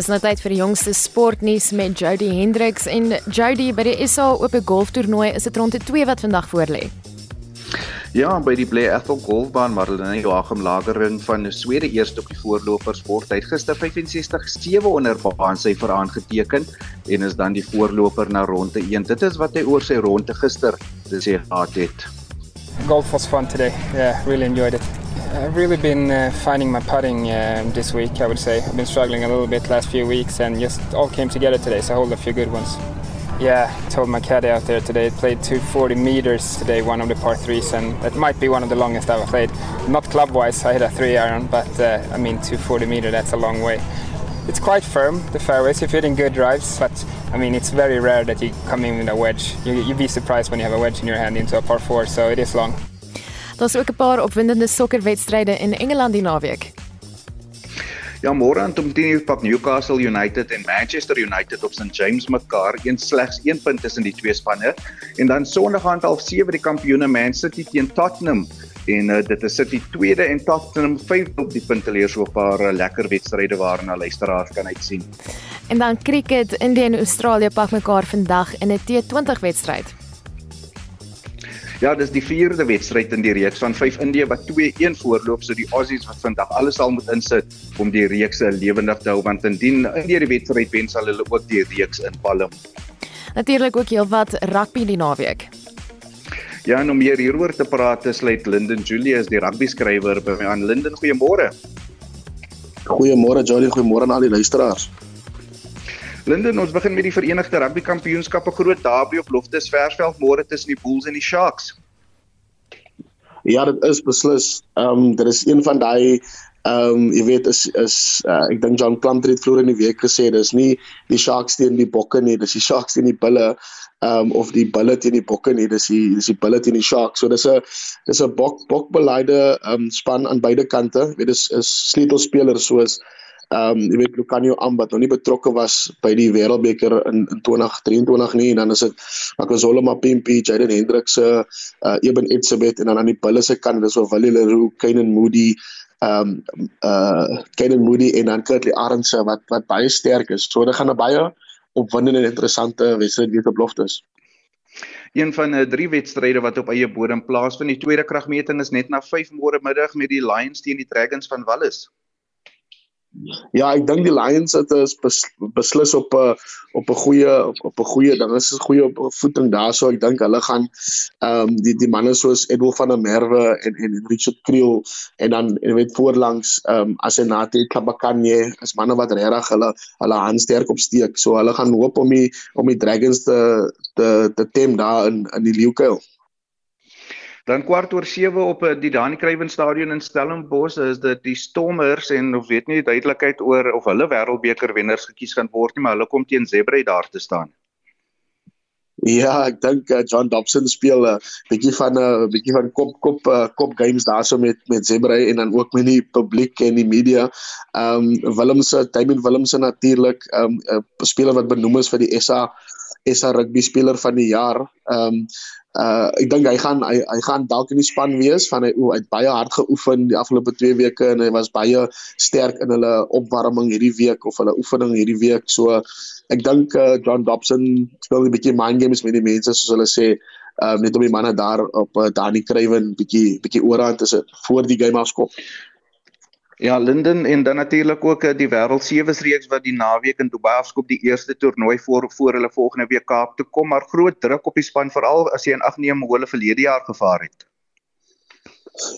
Dis nou tyd vir die jongste sportnuus met Jody Hendricks en Jody by die SA Ope Golftoernooi is dit rondte 2 wat vandag voorlê. Ja, by die Blair Ethel Golfbaan Marlene Joachim Lagering van Swede eerste op die voorlopersport. Hy het gister 65-7 onder baan sy vir aangeteken en is dan die voorloper na ronde 1. Dit is wat hy oor sy ronde gister gesê het. Golf was fun today. Yeah, really enjoyed it. I've really been uh, finding my putting uh, this week, I would say. I've been struggling a little bit last few weeks and just all came together today, so I hold a few good ones. Yeah, told my caddy out there today. Played 240 meters today, one of the par threes, and it might be one of the longest I've played. Not club wise, I hit a three iron, but uh, I mean, 240 meter, that's a long way. It's quite firm, the fairways, if you're hitting good drives, but I mean, it's very rare that you come in with a wedge. You, you'd be surprised when you have a wedge in your hand into a par four, so it is long. Daar's ook 'n paar opwindende sokkerwedstryde in Engeland die naweek. Ja, môre aan om 10:00 pak Newcastle United en Manchester United op St James mekaar, een slegs 1 punt tussen die twee spanne. En dan Sondag aand half 7 die kampioene Man City teen Tottenham. En uh, dit is City tweede en Tottenham vyfde op die punteleer so 'n paar uh, lekker wedstryde waarna luisteraars kan uitsien. En dan cricket, India en Australië pak mekaar vandag in 'n T20 wedstryd. Ja, dis die vierde wedstryd in die reeks van 5 Indië wat 2-1 voorloop, so die Aussies wat vandag alles sal moet insit om die reeks lewendig te hou want indien Indië die wedstryd wen sal hulle ook die reeks inpalm. Natuurlik ook heelwat rugby die naweek. Ja, en om meer hieroor te praat, sluit Linden Julius, die rugby skrywer by my aan. Linden, goeiemôre. Goeiemôre Jolly, goeiemôre aan al die luisteraars. Linden, ons begin met die Verenigde Rugby Kampioenskap, 'n groot derby op Loftus Versveld môre tussen die Bulls en die Sharks. Ja, dit is beslis. Ehm um, dit is een van daai ehm um, jy weet is is uh, ek dink John Plumtree het vroeër in die week gesê dis nie die Sharks teen die Bokke nie, dis die Sharks teen die Bulle ehm um, of die Bulle teen die Bokke nie, dis die dis die Bulle teen die Sharks. So dis 'n dis 'n bok bokbeleide ehm um, span aan beide kante. Weet dis is sleutelspelers soos ehm um, jy weet Lucanio Ambat nog nie betrokke was by die Wêreldbeker in, in 2023 nie en dan is dit Makazole Mapimpi, Jaden Hendricks se uh, Eben Etzebeth en dan aan die bulle se kant dis so Willie Leroux, Kenan Moody ehm um, uh Kenan Moody en dan Kurtley Arendse wat wat baie sterk is. So dit gaan 'n baie opwindende en interessante wedstryd weer te beloftes. Een van uh, drie wedstryde wat op eie bodem plaasvind. Die tweede kragmeting is net na 5 môre middag met die Lions teen die Dragons van Wallis. Ja, ek dink die Lions het is beslis op 'n op 'n goeie op 'n goeie dan is 'n goeie voeting daarso. Ek dink hulle gaan ehm um, die die manne soos Edwin van der Merwe en en Richard Kriel en dan en weet voorlangs ehm um, Asenate Kabakanye as manne wat regtig hulle hulle hand sterk opsteek. So hulle gaan hoop om die om die Dragons te te te tem daar in in die Leeukuil. Dan kwart oor 7 op eh, die Dani Kruiven Stadion in Stellenbosch is dit die Stormers en of weet nie duidelikheid oor of hulle wêreldbeker wenners gekies gaan word nie, maar hulle kom teen Zebra daar te staan. Ja, ek dink uh, John Dobson speel 'n uh, bietjie van 'n uh, bietjie van kop kop uh, kop games daarso met met Zebra en dan ook met die publiek en die media. Ehm um, Willemse, Damien Willemse natuurlik, ehm um, 'n uh, speler wat benoem is vir die SA SA rugby speler van die jaar. Ehm um, uh ek dink hy gaan hy, hy gaan dalk in die span wees van hy het baie hard geoefen die afgelope 2 weke en hy was baie sterk in hulle opwarming hierdie week of hulle oefening hierdie week. So ek dink uh, John Dobson speel 'n bietjie mind games met die mense soos hulle sê uh net om die manne daar op uh, Dani Kruiven bietjie bietjie oorhand te sit voor die game afskop. Ja, Linden en dan natuurlik ook eh, die Wêreld Sewes reeks wat die naweek in Dubai afskop die eerste toernooi voor voor hulle volgende week Kaap toe kom, maar groot druk op die span veral as jy in ag neem hoe hulle verlede jaar gevaar het.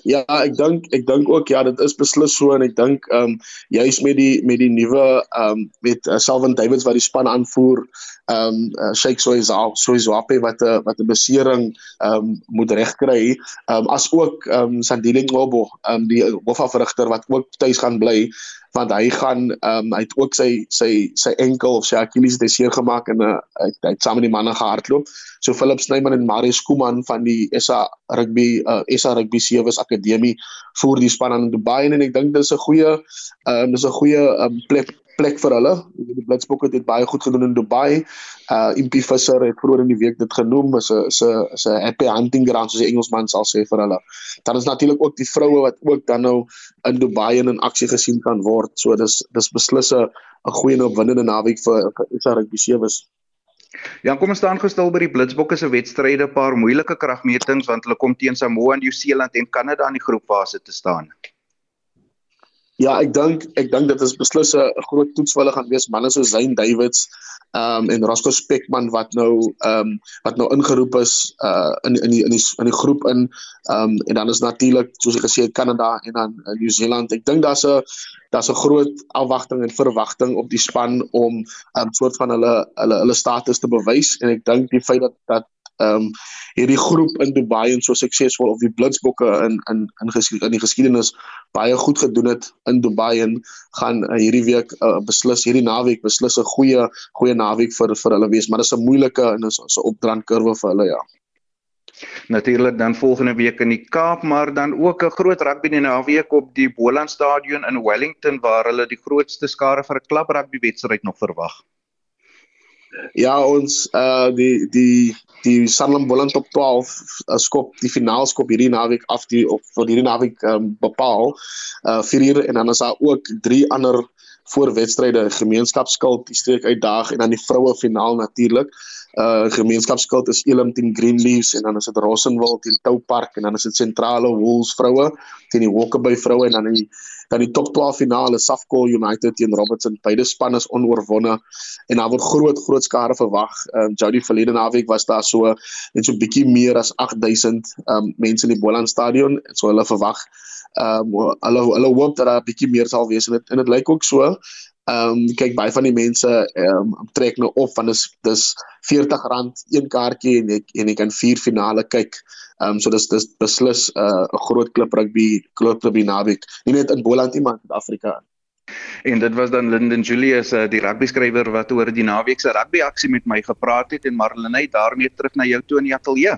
Ja, ek dink ek dink ook ja, dit is beslis so en ek dink ehm um, juis met die met die nuwe ehm um, met uh, Selwyn Davids wat die span aanvoer, ehm um, uh, Sheikh Soiza Soizape wat 'n uh, wat 'n besering ehm um, moet regkry, ehm um, as ook ehm um, Sandile Ngobo, ehm um, die hofafrigter wat ook tuis gaan bly. want hy gaan ehm um, hy het ook sy sy sy enkel of sy Achilles het seer gemaak en uh, hy hy het saam met die manne gehardloop. So Philip Snyman en Marius Kuman van die SA Rugby uh, SA Rugby Sevens Akademie voer die span aan Dubai en ek dink dis 'n goeie ehm um, dis 'n goeie um, plek plek vir hulle. Die Blitsbokke het baie goed gedoen in Dubai. Uh Impie Visser het vroeër in die week dit genoem as 'n is 'n is 'n happy hunting ground soos die Engelsman sal sê vir hulle. Dan is natuurlik ook die vroue wat ook dan nou in Dubai in aksie gesien kan word. So dis dis beslis 'n 'n goeie en opwindende naweek vir SA Rugby Sevens. Ja, kom ons staan gestil by die Blitsbokke se wedstryde, paar moeilike kragmetings want hulle kom teen Samoa, Nieu-Seeland en Kanada in die groepfase te staan. Ja, ek dink ek dink dit is beslis 'n groot toets vir hulle gaan wees manne soos Zayn Davids um en Rosco Spekman wat nou um wat nou ingeroep is uh in in die in die in die groep in um en dan is natuurlik soos ek gesê het Kanada en dan uh, New Zealand. Ek dink daar's 'n daar's 'n groot afwagting en verwagting op die span om um soort van hulle hulle hulle status te bewys en ek dink die feit dat dat ehm um, hierdie groep in Dubai en so suksesvol of die Blitsbokke in in in geskied, in die geskiedenis baie goed gedoen het in Dubai en gaan uh, hierdie week uh, beslis hierdie naweek beslis 'n goeie goeie naweek vir vir hulle wees maar dis 'n moeilike en is 'n opdrandkurwe vir hulle ja Natuurlik dan volgende week in die Kaap, maar dan ook 'n groot rugby naweek op die Boland Stadion in Wellington waar hulle die grootste skare vir 'n klub rugby wedstryd nog verwag. Ja, ons uh die die die Sanlam Boland top 12 uh, skop die finaalskop hierdie naweek af die op vir hierdie naweek um, bepaal. Uh 4 uur en dan is daar ook drie ander voorwedstryde, gemeenskapskuld, die streek uitdaag en dan die vroue finaal natuurlik. Uh gemeenskapskuld is Elim teen Greenleaves en dan is dit Rossenwil teen Toupark en dan is dit Sentrale Wolves vroue teen die Walkaby vroue en dan die dan die top 12 finale Safco United teen Robertson. Beide spanne is onoorwonne en daar word groot groot skare verwag. Ehm um, Jody verlede naweek was daar so net so bietjie meer as 8000 ehm um, mense in die Boland stadion. So hulle verwag ehm um, hulle hulle hoop dat daar 'n bietjie meer sal wees en dit en dit lyk ook so. Ehm um, kyk baie van die mense ehm um, trek nou op van dis dis R40 een kaartjie en ek en ek kan vier finale kyk. Ehm um, so dis dis beslis uh, 'n uh, groot klip rugby klip rugby naweek. Nie net in Boland nie maar in Suid-Afrika. En dit was dan Linden Julius, uh, die rugby skrywer wat oor die naweek se rugby aksie met my gepraat het en Marlenae daarmee terug na jou toe in die ateljee.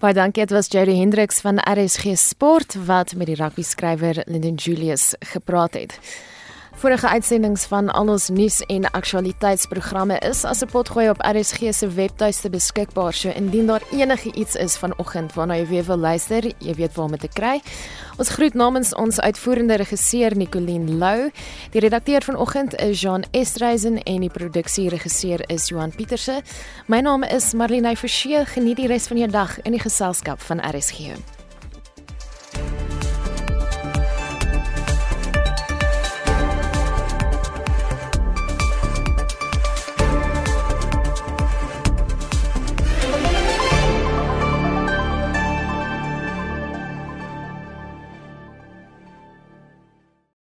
Baie dankie, dit was Jerry Hendriks van RSG Sport wat met die rugby skrywer Linden Julius gepraat het. Vorige uitsendings van al ons nuus en aktualiteitsprogramme is as 'n potgooi op RSG se webtuiste beskikbaar. So indien daar enige iets is vanoggend waarna jy weer wil luister, jy weet waar om te kry. Ons groet namens ons uitvoerende regisseur Nicoline Lou. Die redakteur vanoggend is Jean Estreisen en die produksieregisseur is Johan Pieterse. My naam is Marlene Forsie. Geniet die res van jou dag in die geselskap van RSG.